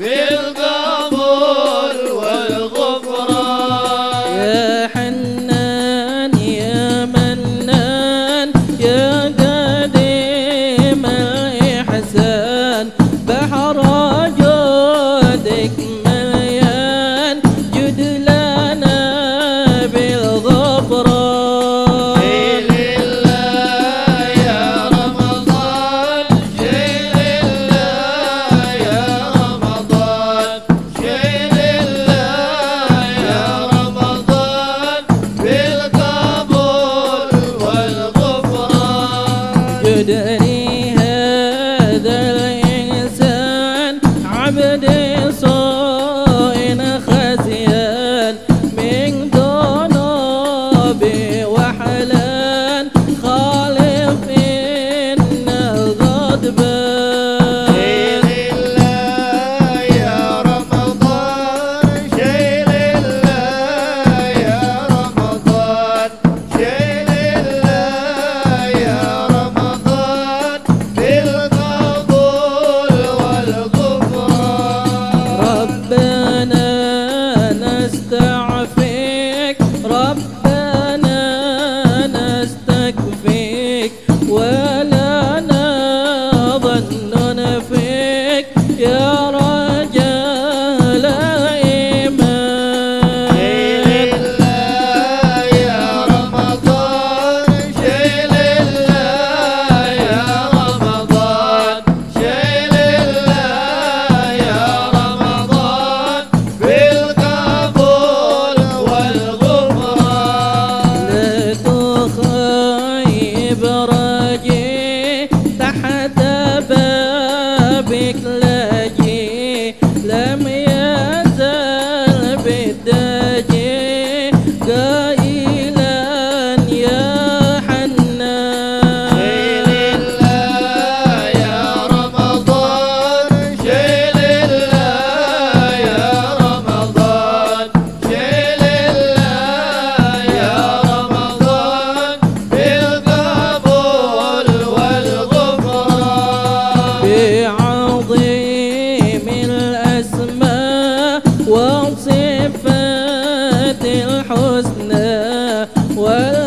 Yeah. so Voilà.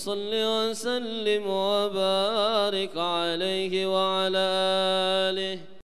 صل وسلم وبارك عليه وعلى